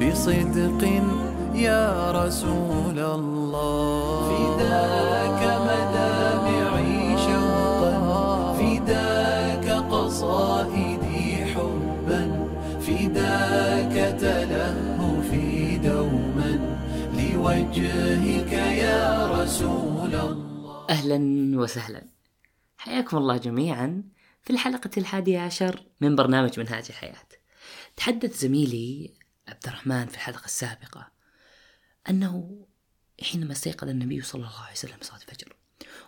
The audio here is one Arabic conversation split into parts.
بصدق يا رسول الله. فداك مدامعي شوقا فداك قصائدي حبا فداك تلهفي دوما. لوجهك يا رسول الله. أهلا وسهلا. حياكم الله جميعا في الحلقة الحادية عشر من برنامج منهاج الحياة. تحدث زميلي عبد الرحمن في الحلقة السابقة أنه حينما استيقظ النبي صلى الله عليه وسلم صلاة الفجر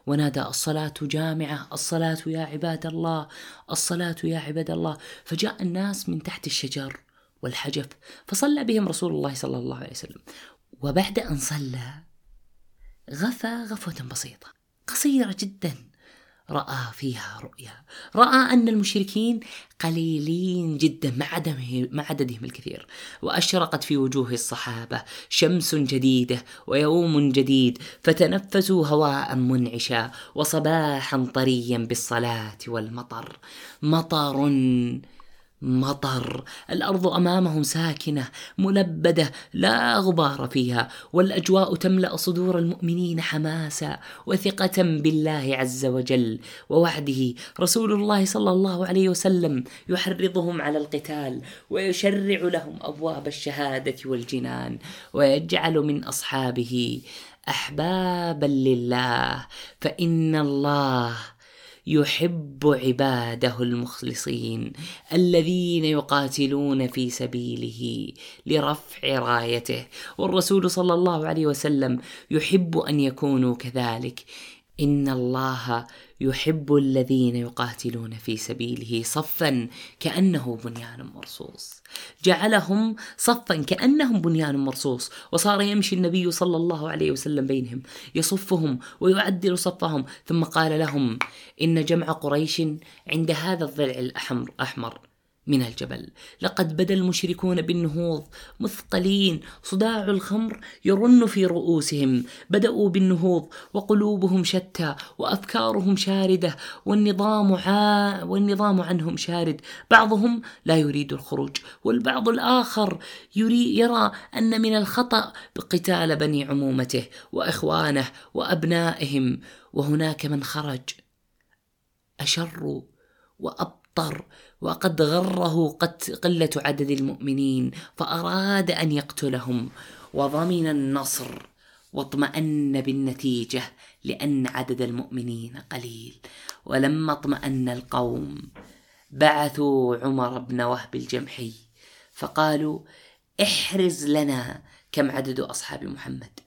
ونادى الصلاة جامعة الصلاة يا عباد الله الصلاة يا عباد الله فجاء الناس من تحت الشجر والحجف فصلى بهم رسول الله صلى الله عليه وسلم وبعد أن صلى غفى غفوة بسيطة قصيرة جدا. رأى فيها رؤيا. رأى أن المشركين قليلين جدا مع عددهم الكثير وأشرقت في وجوه الصحابة شمس جديدة ويوم جديد فتنفسوا هواء منعشا وصباحا طريا بالصلاة والمطر. مطر مطر. الأرض أمامهم ساكنة ملبدة لا غبار فيها. والأجواء تملأ صدور المؤمنين حماسا وثقة بالله عز وجل. ووعده رسول الله صلى الله عليه وسلم يحرضهم على القتال ويشرع لهم أبواب الشهادة والجنان ويجعل من أصحابه أحبابا لله. فإن الله يحب عباده المخلصين الذين يقاتلون في سبيله لرفع رايته. والرسول صلى الله عليه وسلم يحب أن يكونوا كذلك. إن الله يحب الذين يقاتلون في سبيله صفا كأنه بنيان مرصوص. جعلهم صفا كأنهم بنيان مرصوص. وصار يمشي النبي صلى الله عليه وسلم بينهم يصفهم ويعدل صفهم. ثم قال لهم إن جمع قريش عند هذا الضلع الاحمر أحمر. من الجبل. لقد بدا المشركون بالنهوض مثقلين. صداع الخمر يرن في رؤوسهم. بدأوا بالنهوض وقلوبهم شتى وافكارهم شاردة والنظام عا والنظام عنهم شارد. بعضهم لا يريد الخروج والبعض الآخر يري يرى أن من الخطأ بقتال بني عمومته وإخوانه وأبنائهم. وهناك من خرج أشر وأبطر. وقد غره قلة عدد المؤمنين فأراد أن يقتلهم وضمن النصر واطمأن بالنتيجة لأن عدد المؤمنين قليل. ولما اطمأن القوم بعثوا عمر بن وهب الجمحي فقالوا احرز لنا كم عدد أصحاب محمد.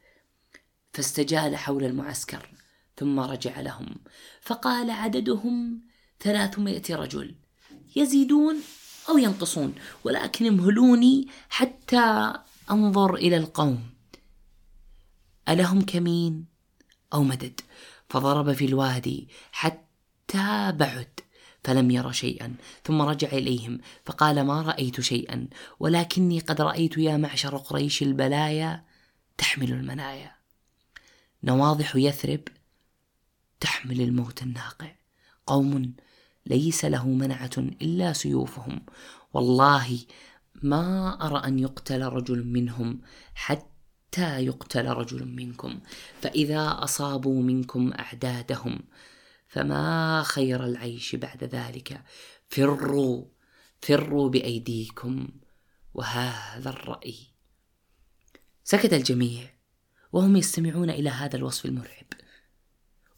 فاستجال حول المعسكر ثم رجع لهم فقال عددهم ثلاثمائة رجل. يزيدون أو ينقصون ولكن امهلوني حتى أنظر إلى القوم. ألهم كمين أو مدد؟ فضرب في الوادي حتى بعد فلم ير شيئا. ثم رجع إليهم فقال ما رأيت شيئا ولكني قد رأيت يا معشر قريش البلايا تحمل المنايا. نواضح يثرب تحمل الموت الناقع. قوم ليس له منعة إلا سيوفهم. والله ما أرى أن يقتل رجل منهم حتى يقتل رجل منكم. فإذا أصابوا منكم أعدادهم فما خير العيش بعد ذلك. فروا فروا بأيديكم وهذا الرأي. سكت الجميع وهم يستمعون إلى هذا الوصف المرعب.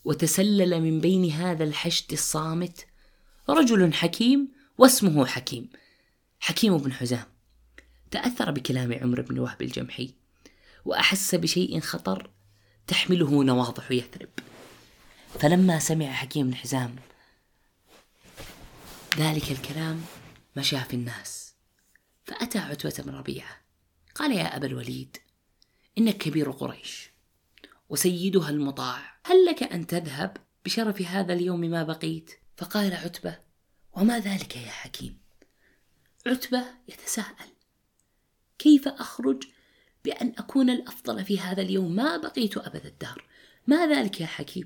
وتسلل من بين هذا الحشد الصامت رجل حكيم واسمه حكيم حكيم بن حزام. تأثر بكلام عمر بن وهب الجمحي وأحس بشيء خطر تحمله نواضح يثرب. فلما سمع حكيم بن حزام ذلك الكلام مشى في الناس فأتى عتبة بن ربيعة. قال يا أبا الوليد إنك كبير قريش وسيدها المطاع هل لك أن تذهب بشرف هذا اليوم ما بقيت؟ فقال عتبة وما ذلك يا حكيم؟ عتبة يتساءل كيف أخرج بأن أكون الأفضل في هذا اليوم؟ ما بقيت أبد الدهر. ما ذلك يا حكيم؟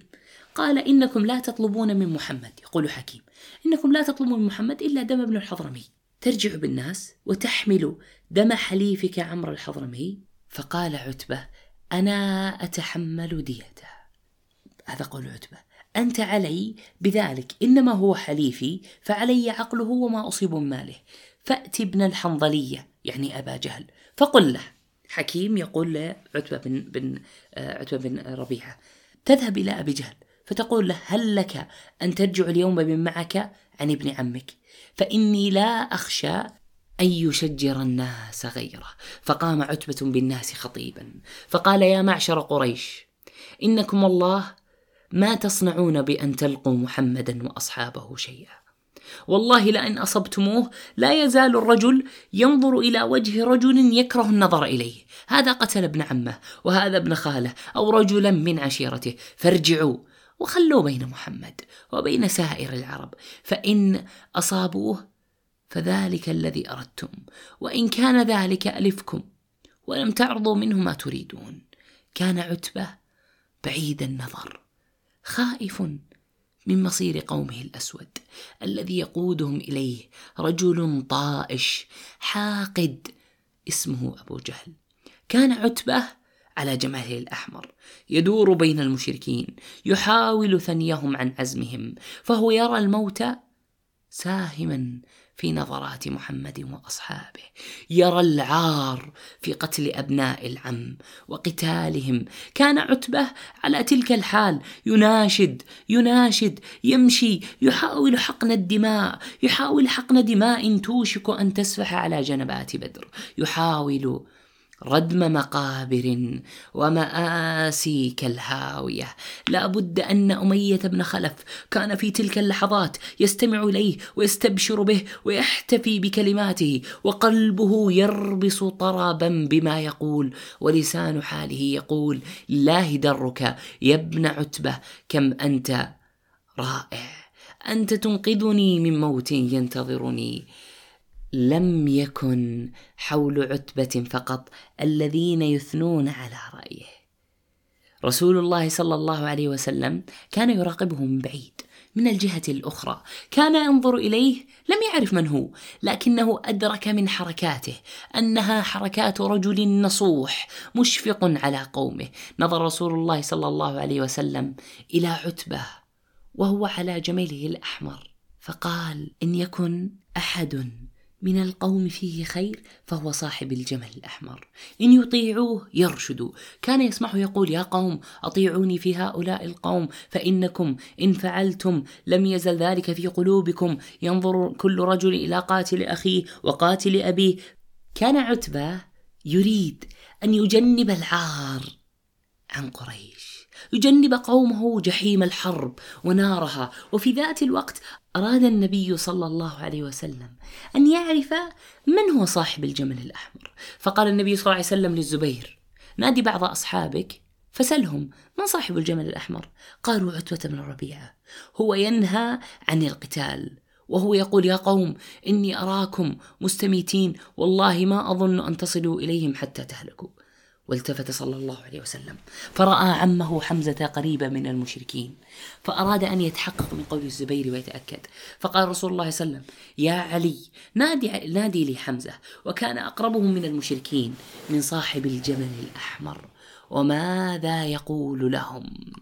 قال إنكم لا تطلبون من محمد. يقول حكيم إنكم لا تطلبون من محمد إلا دم ابن الحضرمي. ترجع بالناس وتحمل دم حليفك عمرو الحضرمي. فقال عتبة أنا أتحمل ديته. هذا قول عتبة. أنت علي بذلك. إنما هو حليفي فعلي عقله وما أصيب من ماله. فأتي ابن الحنظلية يعني أبا جهل. فقل له حكيم يقول لعتبة بن, بن آه، عتبة بن ربيعة تذهب إلى أبي جهل فتقول له هل لك أن ترجع اليوم بمن معك عن ابن عمك؟ فإني لا أخشى أن يشجر الناس غيره. فقام عتبة بالناس خطيبا فقال يا معشر قريش إنكم والله ما تصنعون بأن تلقوا محمدا وأصحابه شيئا. والله لئن أصبتموه لا يزال الرجل ينظر إلى وجه رجل يكره النظر إليه. هذا قتل ابن عمه وهذا ابن خاله أو رجلا من عشيرته. فارجعوا وخلوا بين محمد وبين سائر العرب. فإن أصابوه فذلك الذي أردتم. وإن كان ذلك ألفكم ولم تعرضوا منه ما تريدون. كان عتبة بعيد النظر. خائف من مصير قومه الأسود الذي يقودهم إليه رجل طائش حاقد اسمه أبو جهل. كان عتبة على جماله الأحمر يدور بين المشركين يحاول ثنيهم عن عزمهم فهو يرى الموت ساهما في نظرات محمد وأصحابه. يرى العار في قتل أبناء العم وقتالهم. كان عتبة على تلك الحال. يناشد يناشد يمشي يحاول حقن الدماء يحاول حقن دماء توشك أن تسفح على جنبات بدر. يحاول ردم مقابر ومآسي كالهاوية لا بد أن أمية بن خلف كان في تلك اللحظات يستمع إليه ويستبشر به ويحتفي بكلماته وقلبه يربص طربا بما يقول ولسان حاله يقول الله درك يا ابن عتبة كم أنت رائع. أنت تنقذني من موت ينتظرني. لم يكن حول عتبة فقط الذين يثنون على رأيه. رسول الله صلى الله عليه وسلم كان يراقبه من بعيد من الجهة الأخرى، كان ينظر إليه لم يعرف من هو، لكنه أدرك من حركاته أنها حركات رجل نصوح مشفق على قومه. نظر رسول الله صلى الله عليه وسلم إلى عتبة وهو على جميله الأحمر، فقال: إن يكن أحد من القوم فيه خير فهو صاحب الجمل الأحمر. إن يطيعوه يرشدوا. كان يسمعه يقول يا قوم أطيعوني في هؤلاء القوم فإنكم إن فعلتم لم يزل ذلك في قلوبكم. ينظر كل رجل إلى قاتل أخيه وقاتل أبيه. كان عتبة يريد أن يجنب العار عن قريش. يجنب قومه جحيم الحرب ونارها. وفي ذات الوقت أراد النبي صلى الله عليه وسلم أن يعرف من هو صاحب الجمل الأحمر. فقال النبي صلى الله عليه وسلم للزبير نادي بعض أصحابك فسلهم من صاحب الجمل الأحمر؟ قالوا عتبة بن ربيعة. هو ينهى عن القتال وهو يقول يا قوم إني أراكم مستميتين والله ما أظن أن تصلوا إليهم حتى تهلكوا. والتفت صلى الله عليه وسلم. فرأى عمه حمزة قريبا من المشركين فأراد أن يتحقق من قول الزبير ويتأكد. فقال رسول الله صلى الله عليه وسلم يا علي نادي, نادي لي حمزة وكان أقربهم من المشركين من صاحب الجمل الأحمر. وماذا يقول لهم؟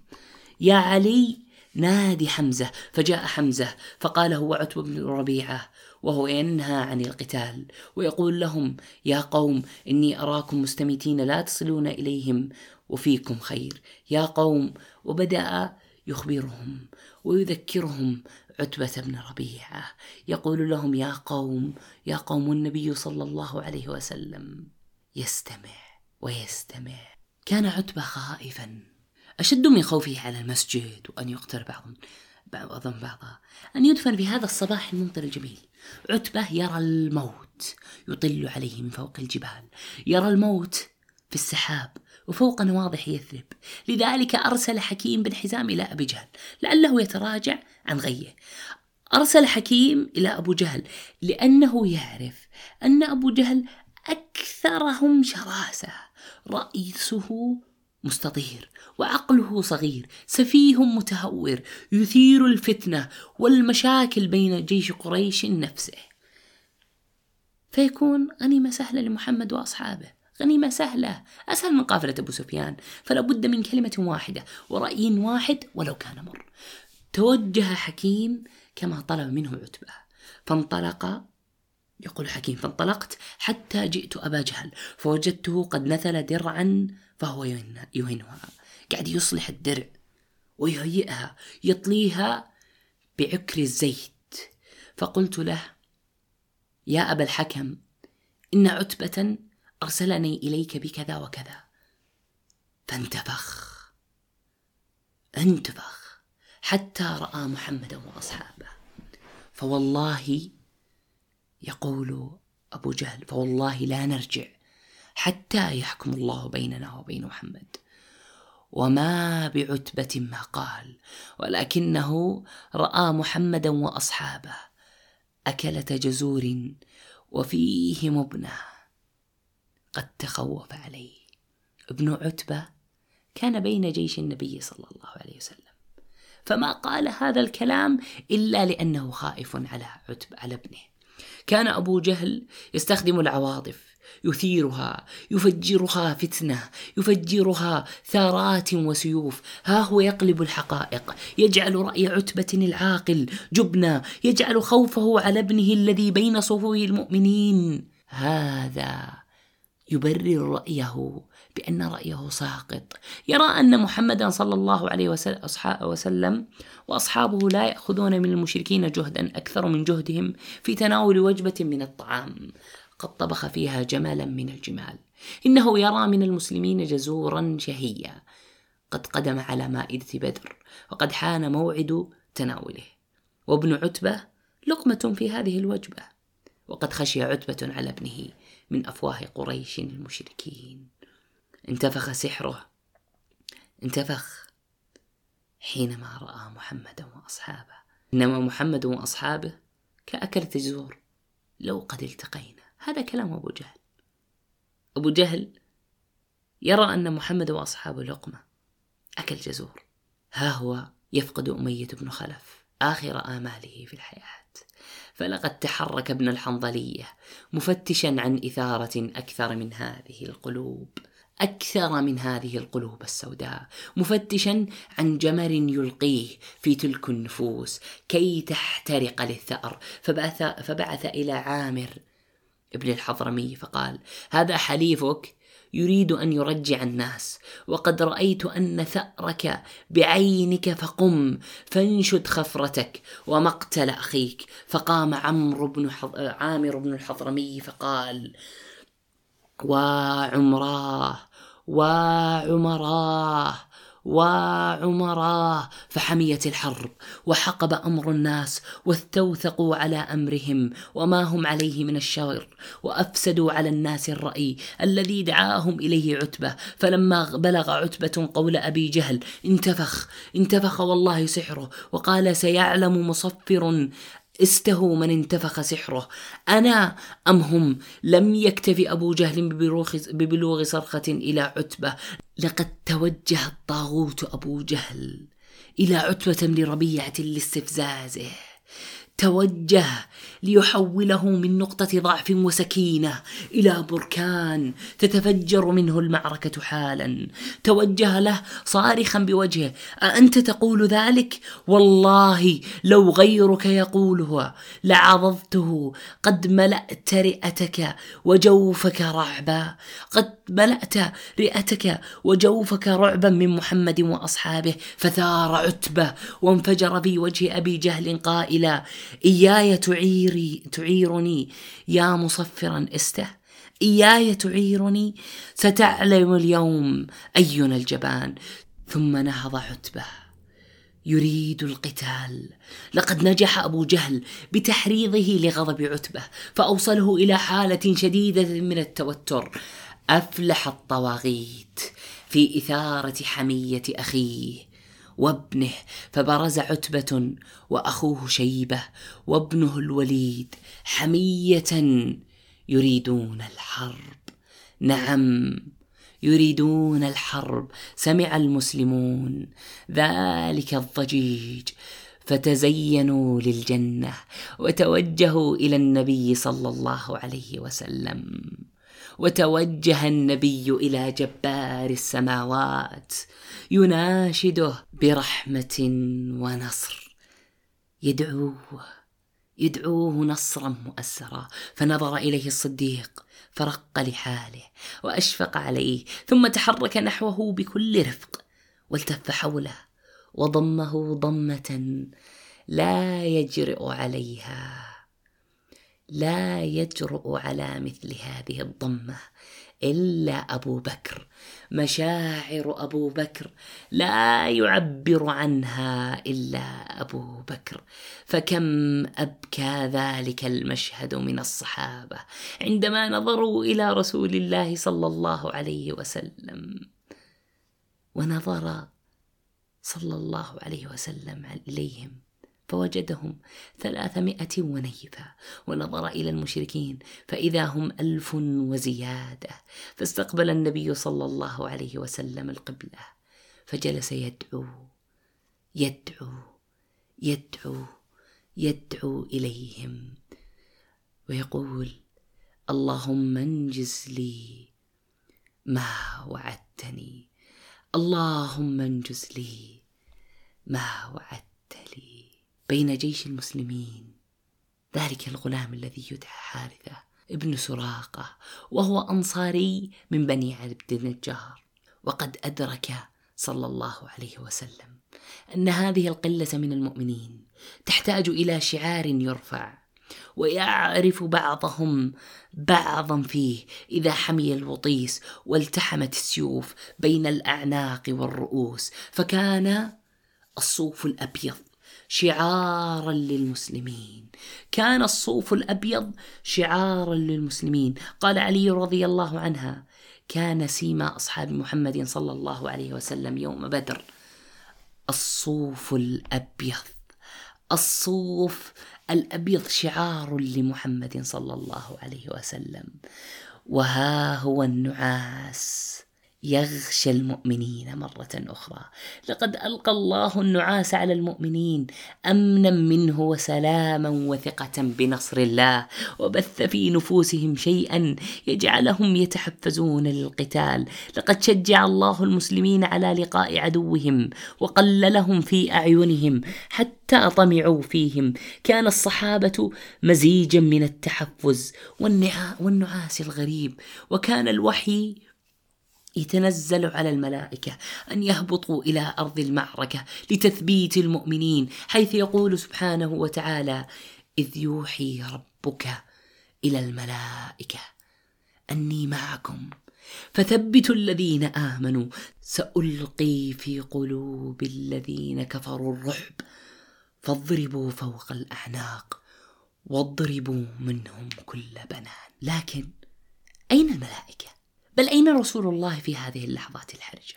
يا علي نادي حمزة. فجاء حمزة فقال هو عتبة بن ربيعة وهو ينهى عن القتال ويقول لهم يا قوم إني أراكم مستميتين لا تصلون إليهم وفيكم خير. يا قوم. وبدأ يخبرهم ويذكرهم عتبة بن ربيعة. يقول لهم يا قوم يا قوم النبي صلى الله عليه وسلم يستمع ويستمع. كان عتبة خائفا. أشد من خوفه على المسجد وأن يقتل بعضهم. بعضهم بعضا أن يدفن في هذا الصباح الممطر الجميل. عتبة يرى الموت يطل عليه من فوق الجبال. يرى الموت في السحاب وفوق نواضح يثرب. لذلك أرسل حكيم بن حزام إلى أبي جهل لعله يتراجع عن غيه. أرسل حكيم إلى أبو جهل لأنه يعرف أن أبو جهل أكثرهم شراسة. رئيسه مستطير وعقله صغير سفيه متهور يثير الفتنة والمشاكل بين جيش قريش نفسه. فيكون غنيمة سهلة لمحمد وأصحابه. غنيمة سهلة. أسهل من قافلة أبو سفيان. فلا بد من كلمة واحدة ورأي واحد ولو كان مر. توجه حكيم كما طلب منه عتبة. فانطلق يقول حكيم فانطلقت حتى جئت أبا جهل. فوجدته قد نثل درعا فهو يهنها. قاعد يصلح الدرع ويهيئها يطليها بعكر الزيت. فقلت له يا أبا الحكم إن عتبة أرسلني إليك بكذا وكذا. فانتفخ. انتفخ. حتى رأى محمدا وأصحابه. فوالله يقول أبو جهل فوالله لا نرجع. حتى يحكم الله بيننا وبين محمد. وما بعتبة ما قال ولكنه رأى محمدا وأصحابه أكلة جزور وفيهم ابنه قد تخوف عليه. ابن عتبة كان بين جيش النبي صلى الله عليه وسلم. فما قال هذا الكلام إلا لأنه خائف على عتبة على ابنه. كان أبو جهل يستخدم العواطف يثيرها يفجرها فتنة يفجرها ثارات وسيوف. ها هو يقلب الحقائق يجعل رأي عتبة العاقل جبنا يجعل خوفه على ابنه الذي بين صفوف المؤمنين. هذا يبرر رأيه بأن رأيه ساقط. يرى أن محمدا صلى الله عليه وسلم وأصحابه لا يأخذون من المشركين جهدا أكثر من جهدهم في تناول وجبة من الطعام. قد طبخ فيها جملا من الجمال. إنه يرى من المسلمين جزورا شهيا. قد قدم على مائدة بدر وقد حان موعد تناوله. وابن عتبة لقمة في هذه الوجبة. وقد خشي عتبة على ابنه من أفواه قريش المشركين. انتفخ سحره. انتفخ حينما رأى محمدا وأصحابه. إنما محمد وأصحابه كأكلة الزور لو قد التقينا. هذا كلام أبو جهل. أبو جهل يرى أن محمد وأصحابه لقمة أكل جزور. ها هو يفقد أمية بن خلف آخر آماله في الحياة. فلقد تحرك ابن الحنظلية مفتشا عن إثارة أكثر من هذه القلوب أكثر من هذه القلوب السوداء مفتشا عن جمر يلقيه في تلك النفوس كي تحترق للثأر. فبعث, فبعث إلى عامر ابن الحضرمي فقال هذا حليفك يريد أن يرجع الناس وقد رأيت أن ثأرك بعينك فقم فانشد خفرتك ومقتل أخيك فقام عمرو بن. عامر بن الحضرمي فقال وعمراه وعمراه وعمراه فحميت الحرب وحقب أمر الناس واستوثقوا على أمرهم وما هم عليه من الشر وأفسدوا على الناس الرأي الذي دعاهم إليه عتبة فلما بلغ عتبة قول أبي جهل انتفخ انتفخ والله سحره وقال سيعلم مصفر استهوا من انتفخ سحره. أنا أم هم؟ لم يكتف أبو جهل ببلوغ صرخة إلى عتبة. لقد توجه الطاغوت أبو جهل إلى عتبة بن ربيعة لاستفزازه. توجه ليحوله من نقطة ضعف وسكينة إلى بركان تتفجر منه المعركة حالا. توجه له صارخا بوجهه. أأنت تقول ذلك؟ والله لو غيرك يقوله لعضضته قد ملأت رئتك وجوفك رعبا. قد ملأت رئتك وجوفك رعبا من محمد وأصحابه فثار عتبة وانفجر في وجه أبي جهل قائلا إياي تعيري تعيرني يا مصفرا استه إياي تعيرني ستعلم اليوم أينا الجبان. ثم نهض عتبة يريد القتال. لقد نجح أبو جهل بتحريضه لغضب عتبة فأوصله إلى حالة شديدة من التوتر. أفلح الطواغيت في إثارة حمية أخيه وابنه فبرز عتبة وأخوه شيبة وابنه الوليد حمية يريدون الحرب. نعم يريدون الحرب سمع المسلمون ذلك الضجيج فتزينوا للجنة وتوجهوا إلى النبي صلى الله عليه وسلم. وتوجه النبي إلى جبار السماوات يناشده برحمة ونصر. يدعوه يدعوه نصرا مؤسرا. فنظر إليه الصديق فرق لحاله وأشفق عليه ثم تحرك نحوه بكل رفق والتف حوله وضمه ضمة لا يجرؤ عليها. لا يجرؤ على مثل هذه الضمة إلا أبو بكر. مشاعر أبو بكر لا يعبر عنها إلا أبو بكر. فكم أبكى ذلك المشهد من الصحابة عندما نظروا إلى رسول الله صلى الله عليه وسلم. ونظر صلى الله عليه وسلم اليهم فوجدهم ثلاثمائة ونيفة ونظر إلى المشركين فإذا هم ألف وزيادة. فاستقبل النبي صلى الله عليه وسلم القبلة فجلس يدعو يدعو يدعو يدعو إليهم. ويقول اللهم انجز لي ما وعدتني. اللهم انجز لي ما وعدت لي بين جيش المسلمين. ذلك الغلام الذي يدعى حارثة ابن سراقة وهو أنصاري من بني عبد النجار. وقد أدرك صلى الله عليه وسلم أن هذه القلة من المؤمنين تحتاج إلى شعار يرفع ويعرف بعضهم بعضا فيه إذا حمي الوطيس والتحمت السيوف بين الأعناق والرؤوس. فكان الصوف الأبيض شعارا للمسلمين. كان الصوف الأبيض شعارا للمسلمين. قال علي رضي الله عنها كان سيما أصحاب محمد صلى الله عليه وسلم يوم بدر. الصوف الأبيض الصوف الأبيض شعار لمحمد صلى الله عليه وسلم. وها هو النعاس يغشى المؤمنين مرة أخرى. لقد ألقى الله النعاس على المؤمنين أمنا منه وسلاما وثقة بنصر الله وبث في نفوسهم شيئا يجعلهم يتحفزون للقتال. لقد شجع الله المسلمين على لقاء عدوهم وقللهم في أعينهم حتى طمعوا فيهم. كان الصحابة مزيجا من التحفز والنعاس الغريب وكان الوحي يتنزل على الملائكة أن يهبطوا إلى أرض المعركة لتثبيت المؤمنين حيث يقول سبحانه وتعالى إذ يوحي ربك إلى الملائكة أني معكم. فثبتوا الذين آمنوا سألقي في قلوب الذين كفروا الرعب. فاضربوا فوق الأعناق واضربوا منهم كل بنان. لكن أين الملائكة؟ بل أين رسول الله في هذه اللحظات الحرجة؟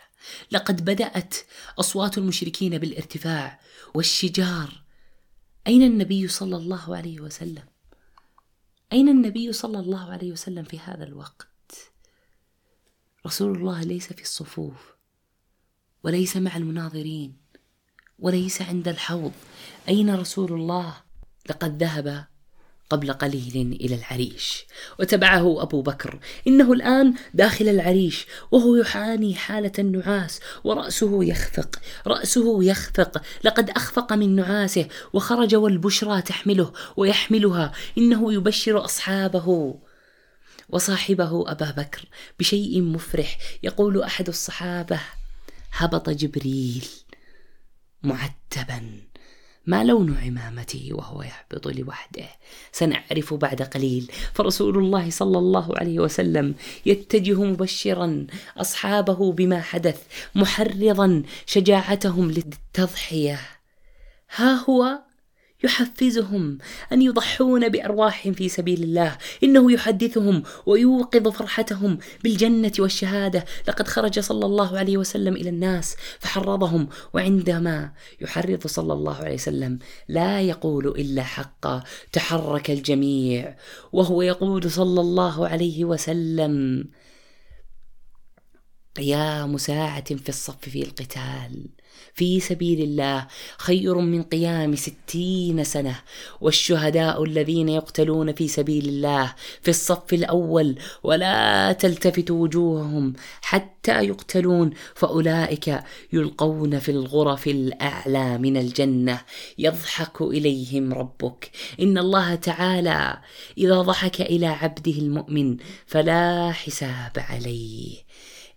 لقد بدأت أصوات المشركين بالارتفاع والشجار أين النبي صلى الله عليه وسلم؟ أين النبي صلى الله عليه وسلم في هذا الوقت؟ رسول الله ليس في الصفوف وليس مع المناظرين وليس عند الحوض أين رسول الله؟ لقد ذهب قبل قليل إلى العريش. وتبعه أبو بكر. إنه الآن داخل العريش وهو يحاني حالة النعاس ورأسه يخفق رأسه يخفق. لقد أخفق من نعاسه وخرج والبشرى تحمله ويحملها. إنه يبشر أصحابه وصاحبه أبا بكر بشيء مفرح. يقول أحد الصحابة هبط جبريل معتبا. ما لون عمامته وهو يهبط لوحده. سنعرف بعد قليل فرسول الله صلى الله عليه وسلم يتجه مبشرا أصحابه بما حدث محرضا شجاعتهم للتضحية. ها هو؟ يحفزهم أن يضحون بأرواحهم في سبيل الله. إنه يحدثهم ويوقظ فرحتهم بالجنة والشهادة. لقد خرج صلى الله عليه وسلم إلى الناس فحرضهم وعندما يحرض صلى الله عليه وسلم لا يقول إلا حقا تحرك الجميع. وهو يقول صلى الله عليه وسلم قيام مساعة في الصف في القتال. في سبيل الله خير من قيام ستين سنة. والشهداء الذين يقتلون في سبيل الله في الصف الأول ولا تلتفت وجوههم حتى يقتلون فأولئك يلقون في الغرف الأعلى من الجنة. يضحك إليهم ربك. إن الله تعالى إذا ضحك إلى عبده المؤمن فلا حساب عليه.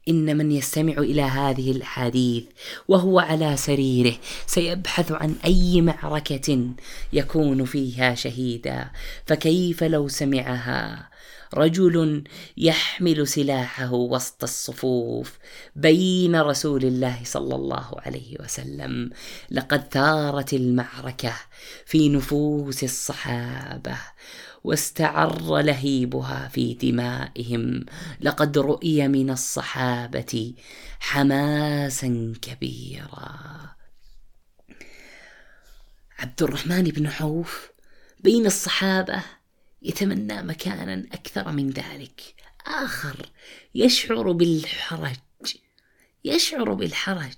إن من يستمع إلى هذه الأحاديث وهو على سريره سيبحث عن أي معركة يكون فيها شهيدا فكيف لو سمعها؟ رجل يحمل سلاحه وسط الصفوف بين رسول الله صلى الله عليه وسلم لقد ثارت المعركة في نفوس الصحابة. واستعر لهيبها في دمائهم. لقد رؤي من الصحابة حماسا كبيرا. عبد الرحمن بن عوف بين الصحابة يتمنى مكانا أكثر من ذلك. آخر يشعر بالحرج يشعر بالحرج.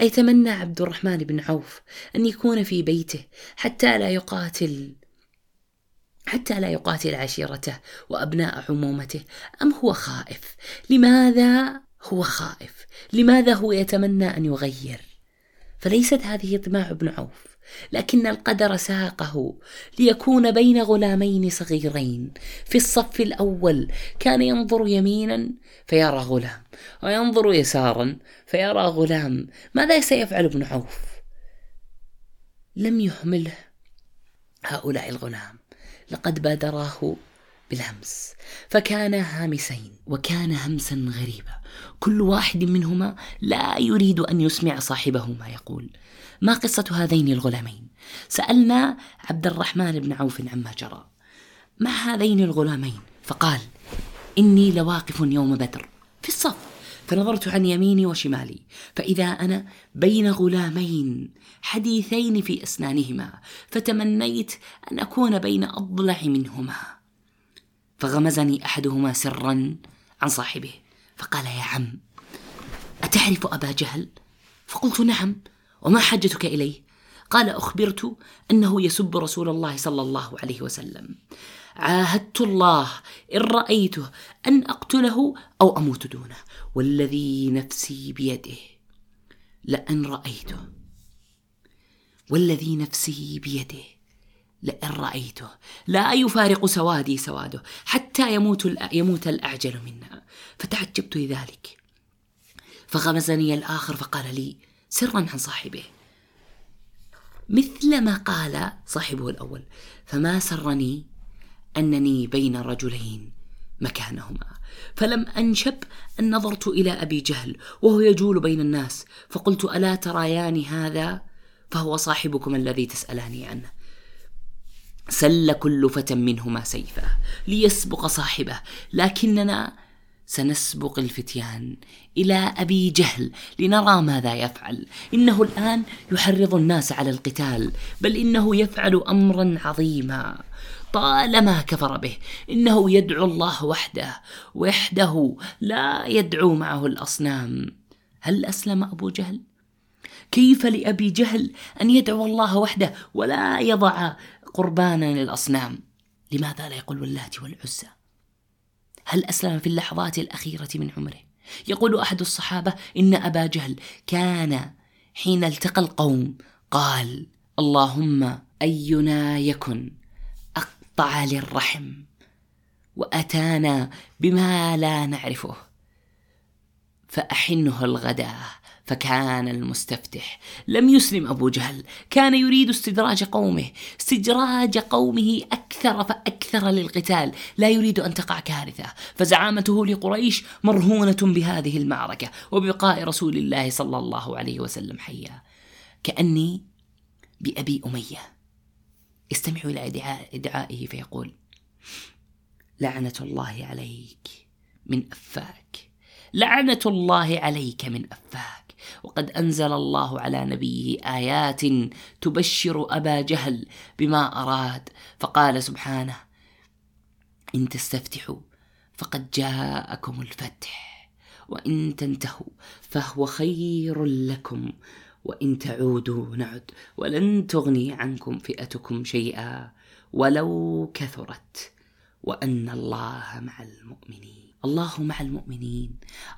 أيتمنى عبد الرحمن بن عوف أن يكون في بيته حتى لا يقاتل حتى لا يقاتل عشيرته وأبناء عمومته أم هو خائف؟ لماذا هو خائف؟ لماذا هو يتمنى أن يغير؟ فليست هذه طماع ابن عوف لكن القدر ساقه ليكون بين غلامين صغيرين. في الصف الأول كان ينظر يمينا فيرى غلام وينظر يسارا فيرى غلام. ماذا سيفعل ابن عوف؟ لم يهمله هؤلاء الغلام. لقد بادراه بالهمس. فكانا هامسين وكان همسا غريبا. كل واحد منهما لا يريد أن يسمع صاحبه ما يقول. ما قصة هذين الغلامين؟ سألنا عبد الرحمن بن عوف عما جرى. مع هذين الغلامين؟ فقال إني لواقف يوم بدر في الصف. فنظرت عن يميني وشمالي فإذا أنا بين غلامين حديثين في أسنانهما فتمنيت أن أكون بين أضلع منهما فغمزني أحدهما سرا عن صاحبه فقال يا عم أتعرف أبا جهل؟ فقلت نعم وما حاجتك إليه؟ قال أخبرت أنه يسب رسول الله صلى الله عليه وسلم عاهدت الله إن رأيته أن أقتله أو أموت دونه والذي نفسي بيده لأن رأيته والذي نفسي بيده لئن رأيته. لا يفارق سوادي سواده حتى يموت يموت الأعجل منا. فتعجبت لذلك. فغمزني الآخر فقال لي سرا عن صاحبه مثل ما قال صاحبه الأول فما سرني أنني بين رجلين مكانهما. فلم أنشب أن نظرت إلى أبي جهل وهو يجول بين الناس فقلت ألا تريان هذا؟ فهو صاحبكم الذي تسألاني عنه. سل كل فتى منهما سيفه ليسبق صاحبه لكننا سنسبق الفتيان إلى أبي جهل لنرى ماذا يفعل. إنه الآن يحرض الناس على القتال بل إنه يفعل أمرا عظيما. طالما كفر به. إنه يدعو الله وحده وحده لا يدعو معه الأصنام. هل أسلم أبو جهل؟ كيف لأبي جهل أن يدعو الله وحده ولا يضع قربانا للأصنام؟ لماذا لا يقول واللات والعزى؟ هل أسلم في اللحظات الأخيرة من عمره؟ يقول أحد الصحابة إن أبا جهل كان حين التقى القوم قال اللهم أينا يكن. قطع للرحم وأتانا بما لا نعرفه. فأحنه الغداء فكان المستفتح. لم يسلم أبو جهل كان يريد استدراج قومه. استدراج قومه أكثر فأكثر للقتال. لا يريد أن تقع كارثة. فزعامته لقريش مرهونة بهذه المعركة وبقاء رسول الله صلى الله عليه وسلم حيا. كأني بأبي أمية. استمعوا إلى إدعائه فيقول لعنة الله عليك من أفاك. لعنة الله عليك من أفاك. وقد أنزل الله على نبيه آيات تبشر أبا جهل بما أراد. فقال سبحانه إن تستفتحوا فقد جاءكم الفتح وإن تنتهوا فهو خير لكم وإن تعودوا نعد ولن تغني عنكم فئتكم شيئا ولو كثرت وأن الله مع المؤمنين. الله مع المؤمنين.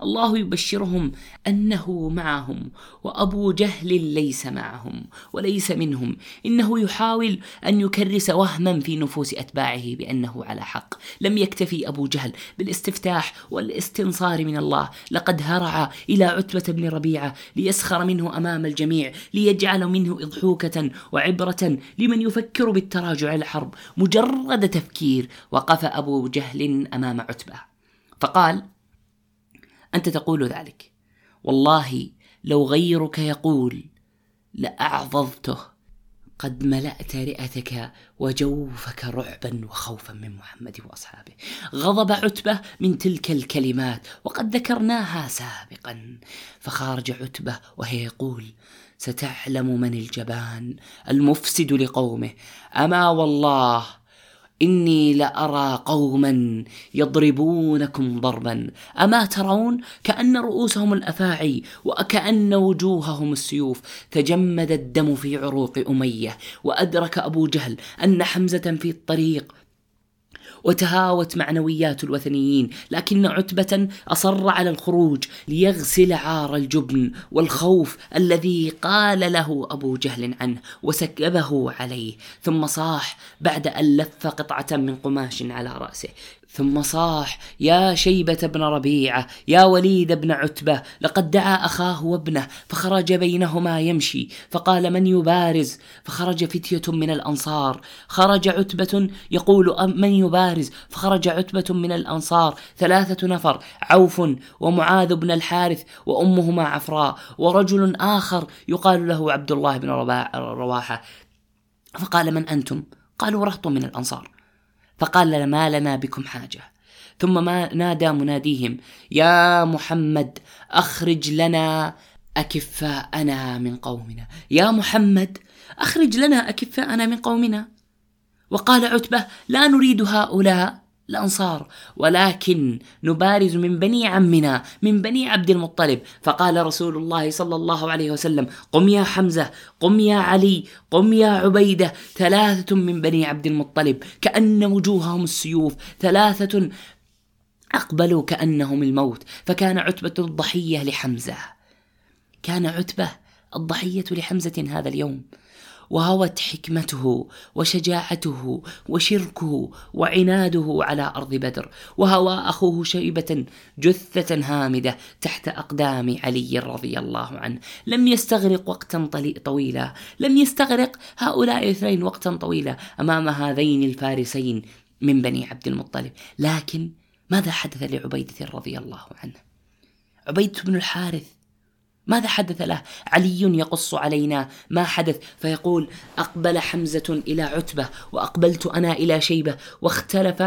الله يبشرهم أنه معهم وأبو جهل ليس معهم وليس منهم. إنه يحاول أن يكرس وهما في نفوس أتباعه بأنه على حق. لم يكتفي أبو جهل بالاستفتاح والاستنصار من الله. لقد هرع إلى عتبة بن ربيعة ليسخر منه أمام الجميع ليجعل منه إضحوكة وعبرة لمن يفكر بالتراجع الحرب. مجرد تفكير وقف أبو جهل أمام عتبة. فقال أنت تقول ذلك. والله لو غيرك يقول لاعظظته قد ملأت رئتك وجوفك رعبا وخوفا من محمد وأصحابه. غضب عتبة من تلك الكلمات وقد ذكرناها سابقا. فخارج عتبة وهي يقول: ستعلم من الجبان المفسد لقومه. أما والله إني لأرى قوما يضربونكم ضربا. أما ترون كأن رؤوسهم الأفاعي وكأن وجوههم السيوف. تجمد الدم في عروق أمية. وأدرك أبو جهل أن حمزة في الطريق وتهاوت معنويات الوثنيين لكن عتبة أصر على الخروج ليغسل عار الجبن والخوف الذي قال له أبو جهل عنه وسكبه عليه ثم صاح بعد أن لف قطعة من قماش على رأسه. ثم صاح يا شيبة بن ربيعة يا وليد بن عتبة لقد دعا أخاه وابنه فخرج بينهما يمشي فقال من يبارز؟ فخرج فتية من الأنصار خرج عتبة يقول من يبارز؟ فخرج عتبة من الأنصار ثلاثة نفر عوف ومعاذ بن الحارث وأمهما عفراء ورجل آخر يقال له عبد الله بن رواحة فقال من أنتم؟ قالوا رهط من الأنصار. فقال ما لنا بكم حاجة. ثم ما نادى مناديهم يا محمد أخرج لنا أكفاءنا من قومنا. يا محمد أخرج لنا أكفاءنا من قومنا. وقال عتبة لا نريد هؤلاء. الأنصار. ولكن نبارز من بني عمنا من بني عبد المطلب. فقال رسول الله صلى الله عليه وسلم قم يا حمزة قم يا علي قم يا عبيدة. ثلاثة من بني عبد المطلب. كأن وجوههم السيوف. ثلاثة أقبلوا كأنهم الموت. فكان عتبة الضحية لحمزة. كان عتبة الضحية لحمزة هذا اليوم. وهوت حكمته وشجاعته وشركه وعناده على أرض بدر وهوى أخوه شيبة جثة هامدة تحت أقدام علي رضي الله عنه. لم يستغرق وقتا طويلا. لم يستغرق هؤلاء الاثنين وقتا طويلا أمام هذين الفارسين من بني عبد المطلب. لكن ماذا حدث لعبيدة رضي الله عنه؟ عبيده بن الحارث ماذا حدث له؟ علي يقص علينا. ما حدث؟ فيقول أقبل حمزة إلى عتبة وأقبلت أنا إلى شيبة واختلف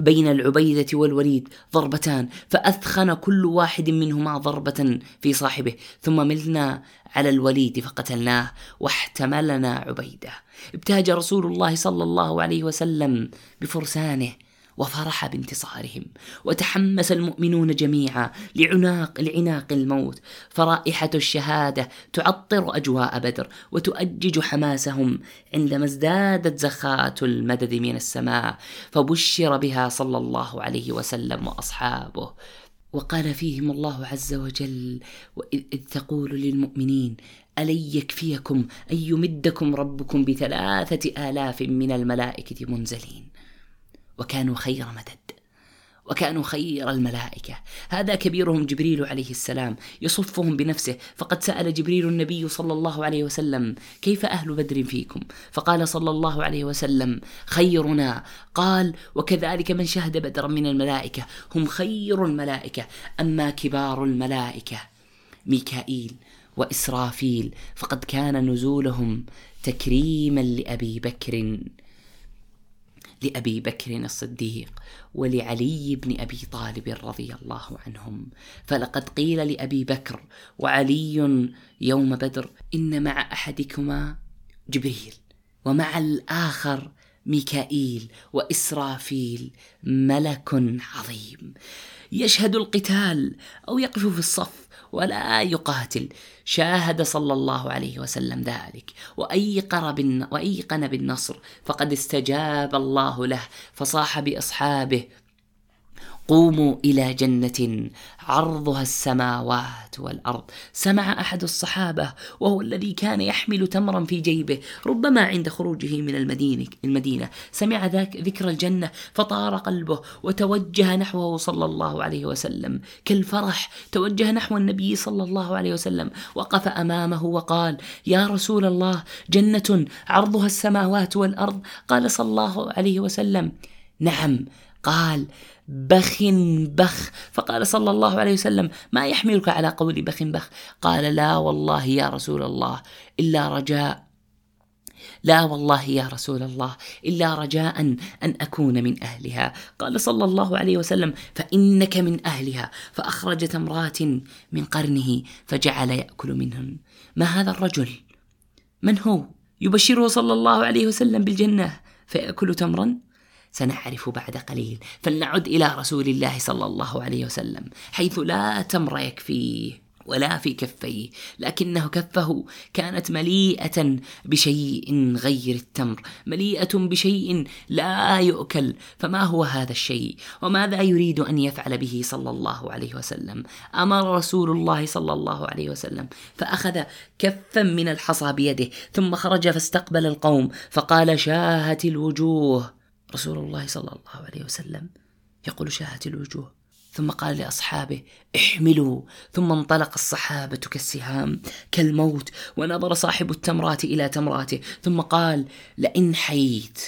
بين العبيدة والوليد ضربتان فأثخن كل واحد منهما ضربة في صاحبه ثم ملنا على الوليد فقتلناه واحتملنا عبيدة. ابتهج رسول الله صلى الله عليه وسلم بفرسانه. وفرح بانتصارهم. وتحمس المؤمنون جميعا لعناق لعناق الموت. فرائحة الشهادة تعطر أجواء بدر وتؤجج حماسهم عندما ازدادت زخات المدد من السماء فبشر بها صلى الله عليه وسلم وأصحابه. وقال فيهم الله عز وجل إذ تقول للمؤمنين ألن يكفيكم أن يمدكم ربكم بثلاثة آلاف من الملائكة منزلين؟ وكانوا خير مدد وكانوا خير الملائكة. هذا كبيرهم جبريل عليه السلام يصفهم بنفسه. فقد سأل جبريل النبي صلى الله عليه وسلم كيف أهل بدر فيكم؟ فقال صلى الله عليه وسلم خيرنا. قال وكذلك من شهد بدرا من الملائكة هم خير الملائكة. أما كبار الملائكة ميكائيل وإسرافيل فقد كان نزولهم تكريما لأبي بكر. لأبي بكر الصديق ولعلي بن أبي طالب رضي الله عنهم. فلقد قيل لأبي بكر وعلي يوم بدر إن مع أحدكما جبريل ومع الآخر ميكائيل وإسرافيل ملك عظيم. يشهد القتال أو يقف في الصف ولا يقاتل. شاهد صلى الله عليه وسلم ذلك. وأيقن بالنصر. فقد استجاب الله له. فصاح بأصحابه قوموا إلى جنة عرضها السماوات والأرض. سمع أحد الصحابة وهو الذي كان يحمل تمرا في جيبه ربما عند خروجه من المدينة المدينة. سمع ذاك ذكر الجنة فطار قلبه وتوجه نحوه صلى الله عليه وسلم. كالفرح توجه نحو النبي صلى الله عليه وسلم. وقف أمامه وقال يا رسول الله جنة عرضها السماوات والأرض؟ قال صلى الله عليه وسلم نعم. قال بخ بخ. فقال صلى الله عليه وسلم ما يحملك على قول بخ بخ؟ قال لا والله يا رسول الله إلا رجاء. لا والله يا رسول الله إلا رجاء أن أكون من أهلها. قال صلى الله عليه وسلم فإنك من أهلها. فاخرج تمرات من قرنه فجعل يأكل منهن ما هذا الرجل؟ من هو؟ يبشره صلى الله عليه وسلم بالجنة فيأكل تمرا؟ سنعرف بعد قليل. فلنعد إلى رسول الله صلى الله عليه وسلم حيث لا تمر يكفيه ولا في كفيه لكنه كفه كانت مليئة بشيء غير التمر مليئة بشيء لا يؤكل. فما هو هذا الشيء؟ وماذا يريد أن يفعل به صلى الله عليه وسلم؟ أمر رسول الله صلى الله عليه وسلم فأخذ كفا من الحصى بيده ثم خرج فاستقبل القوم فقال شاهت الوجوه. رسول الله صلى الله عليه وسلم يقول شاهت الوجوه ثم قال لأصحابه احملوا ثم انطلق الصحابة كالسهام كالموت ونظر صاحب التمرات إلى تمراته ثم قال لئن حييت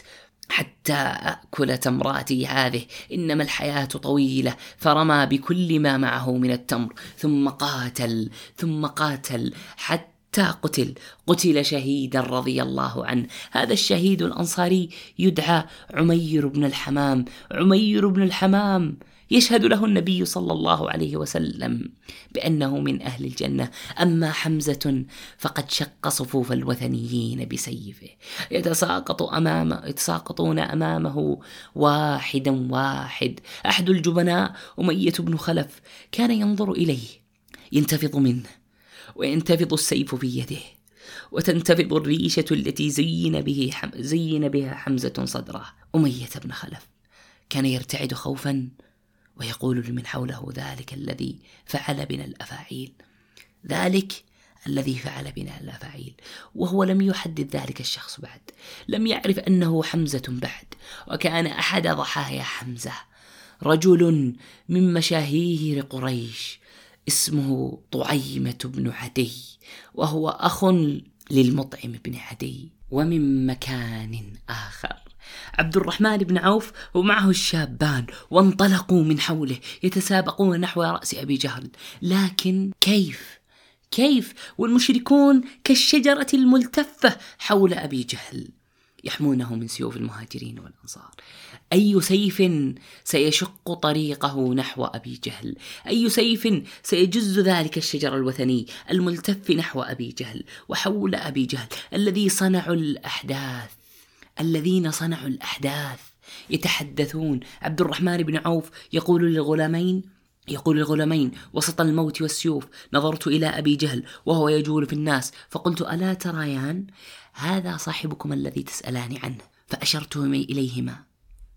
حتى أكل تمراتي هذه إنما الحياة طويلة فرمى بكل ما معه من التمر ثم قاتل ثم قاتل حتى حتى قتل قتل شهيدا رضي الله عنه. هذا الشهيد الأنصاري يدعى عمير بن الحمام عمير بن الحمام. يشهد له النبي صلى الله عليه وسلم بأنه من أهل الجنة. أما حمزة فقد شق صفوف الوثنيين بسيفه. يتساقط أمام يتساقطون أمامه واحدا واحد. أحد الجبناء أمية بن خلف كان ينظر إليه ينتفض منه. وينتفض السيف في يده وتنتفض الريشة التي زين به حم زين بها حمزة صدره أمية بن خلف. كان يرتعد خوفا ويقول لمن حوله ذلك الذي فعل بنا الأفاعيل. ذلك الذي فعل بنا الأفاعيل. وهو لم يحدد ذلك الشخص بعد. لم يعرف أنه حمزة بعد. وكان أحد ضحايا حمزة. رجل من مشاهير قريش اسمه طعيمة بن عدي وهو أخ للمطعم بن عدي ومن مكان آخر. عبد الرحمن بن عوف ومعه الشابان وانطلقوا من حوله يتسابقون نحو رأس أبي جهل. لكن كيف؟ كيف؟ والمشركون كالشجرة الملتفة حول أبي جهل. يحمونه من سيوف المهاجرين والأنصار. أي سيف سيشق طريقه نحو أبي جهل؟ أي سيف سيجز ذلك الشجر الوثني الملتف نحو أبي جهل وحول أبي جهل؟ الذي صنعوا الأحداث الذين صنعوا الأحداث. يتحدثون. عبد الرحمن بن عوف يقول للغلامين يقول للغلامين وسط الموت والسيوف نظرت إلى أبي جهل وهو يجول في الناس فقلت ألا تريان هذا صاحبكم الذي تسألان عنه. فأشرت إليهما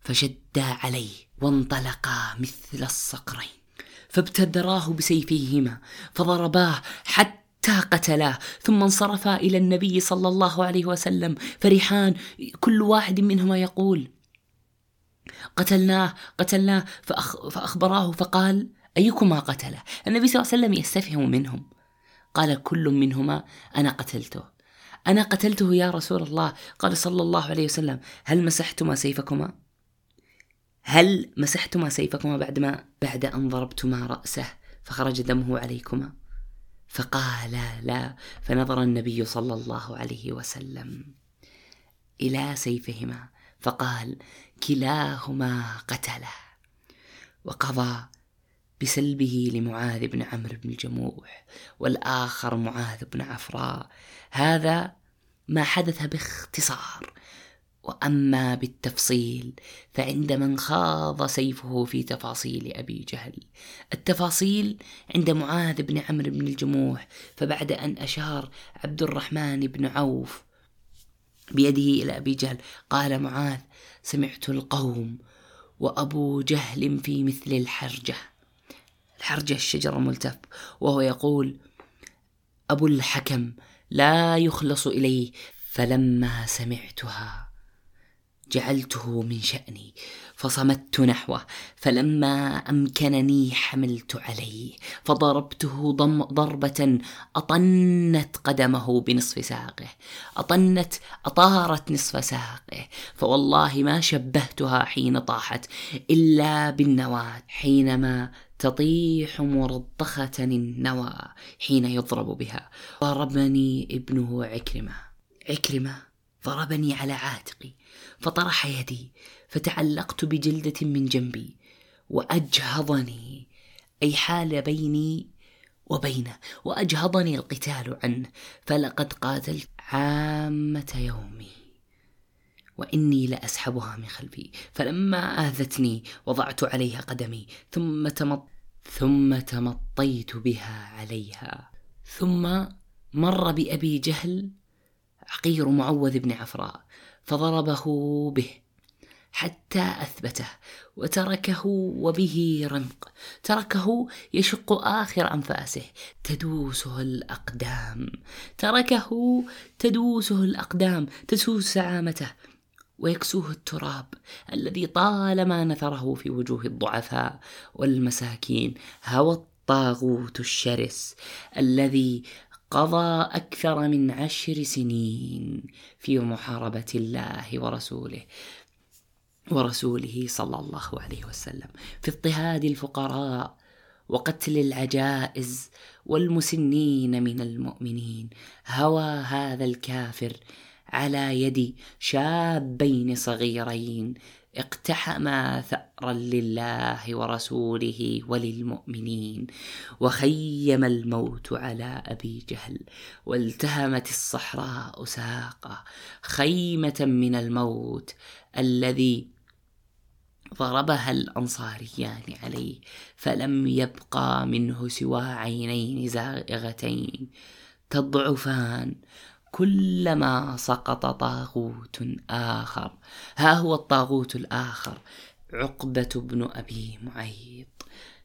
فشدا عليه وانطلقا مثل الصقرين فابتدراه بسيفيهما فضرباه حتى قتلاه ثم انصرفا إلى النبي صلى الله عليه وسلم فرحان كل واحد منهما يقول قتلناه قتلناه. فأخ فأخبراه فقال أيكما قتله؟ النبي صلى الله عليه وسلم يستفهم منهم. قال كل منهما أنا قتلته. أنا قتلته يا رسول الله. قال صلى الله عليه وسلم هل مسحتما سيفكما؟ هل مسحتما سيفكما بعدما بعد أن ضربتما رأسه فخرج دمه عليكما؟ فقال لا فنظر النبي صلى الله عليه وسلم إلى سيفهما فقال كلاهما قتله. وقضى بسلبه لمعاذ بن عمرو بن الجموح والآخر معاذ بن عفراء. هذا ما حدث باختصار. وأما بالتفصيل فعند من خاض سيفه في تفاصيل أبي جهل. التفاصيل عند معاذ بن عمرو بن الجموح فبعد أن أشار عبد الرحمن بن عوف بيده إلى أبي جهل قال معاذ سمعت القوم وأبو جهل في مثل الحرجة. الحرجه الشجر الملتف وهو يقول أبو الحكم لا يخلص إليه فلما سمعتها جعلته من شأني فصمت نحوه فلما أمكنني حملت عليه فضربته ضم ضربة أطنت قدمه بنصف ساقه أطنت أطارت نصف ساقه فوالله ما شبهتها حين طاحت إلا بالنواة حينما تطيح مرضخة النوى حين يضرب بها. ضربني ابنه عكرمة عكرمة ضربني على عاتقي فطرح يدي فتعلقت بجلدة من جنبي وأجهضني أي حال بيني وبينه وأجهضني القتال عنه فلقد قاتلت عامة يومي وإني لأسحبها من خلفي. فلما آذتني وضعت عليها قدمي ثم تمط ثم تمطيت بها عليها. ثم مر بأبي جهل عقير معوذ بن عفراء فضربه به حتى أثبته وتركه وبه رمق تركه يشق آخر أنفاسه تدوسه الأقدام تركه تدوسه الأقدام تسوس سعامته ويكسوه التراب الذي طالما نثره في وجوه الضعفاء والمساكين هوى الطاغوت الشرس الذي قضى أكثر من عشر سنين في محاربة الله ورسوله ورسوله صلى الله عليه وسلم. في اضطهاد الفقراء وقتل العجائز والمسنين من المؤمنين هوى هذا الكافر على يد شابين صغيرين اقتحما ثأرا لله ورسوله وللمؤمنين وخيم الموت على أبي جهل والتهمت الصحراء ساقه خيمة من الموت الذي ضربها الأنصاريان عليه فلم يبقى منه سوى عينين زائغتين تضعفان كلما سقط طاغوت آخر. ها هو الطاغوت الآخر. عقبة بن أبي معيط.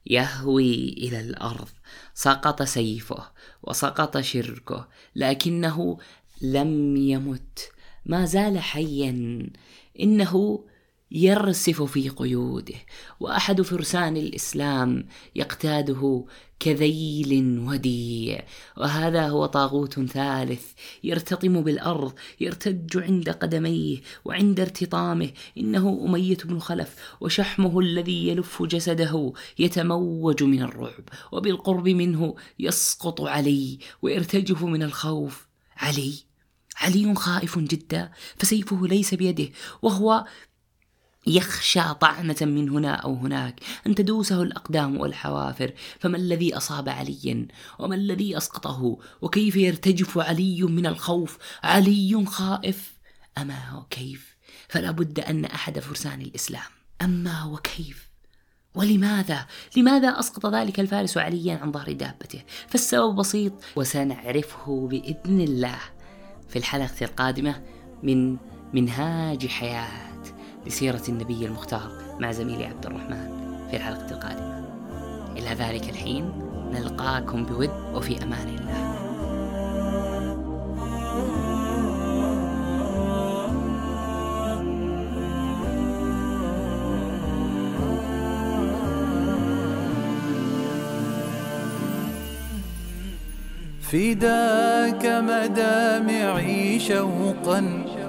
يهوي إلى الأرض. سقط سيفه وسقط شركه. لكنه لم يمت. ما زال حيا. إنه يرسف في قيوده وأحد فرسان الإسلام يقتاده كذيل وديع. وهذا هو طاغوت ثالث يرتطم بالأرض يرتج عند قدميه وعند ارتطامه. إنه أمية بن خلف وشحمه الذي يلف جسده يتموج من الرعب وبالقرب منه يسقط علي ويرتجف من الخوف. علي؟ علي خائف جدا فسيفه ليس بيده وهو يخشى طعنة من هنا أو هناك أن تدوسه الأقدام والحوافر. فما الذي أصاب عليا وما الذي أسقطه؟ وكيف يرتجف علي من الخوف؟ علي خائف أما وكيف؟ فلا بد أن أحد فرسان الإسلام. أما وكيف؟ ولماذا؟ لماذا أسقط ذلك الفارس عليا عن ظهر دابته؟ فالسبب بسيط وسنعرفه بإذن الله في الحلقة القادمة من منهاج حياة. لسيرة النبي المختار مع زميلي عبد الرحمن في الحلقة القادمة. إلى ذلك الحين نلقاكم بود وفي أمان الله. فداك مدامعي شوقا.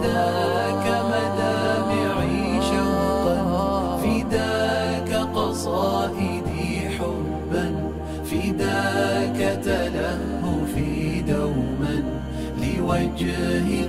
فداك مدامعي شوقا فداك قصائدي حبا فداك تلهفي دوما لوجهي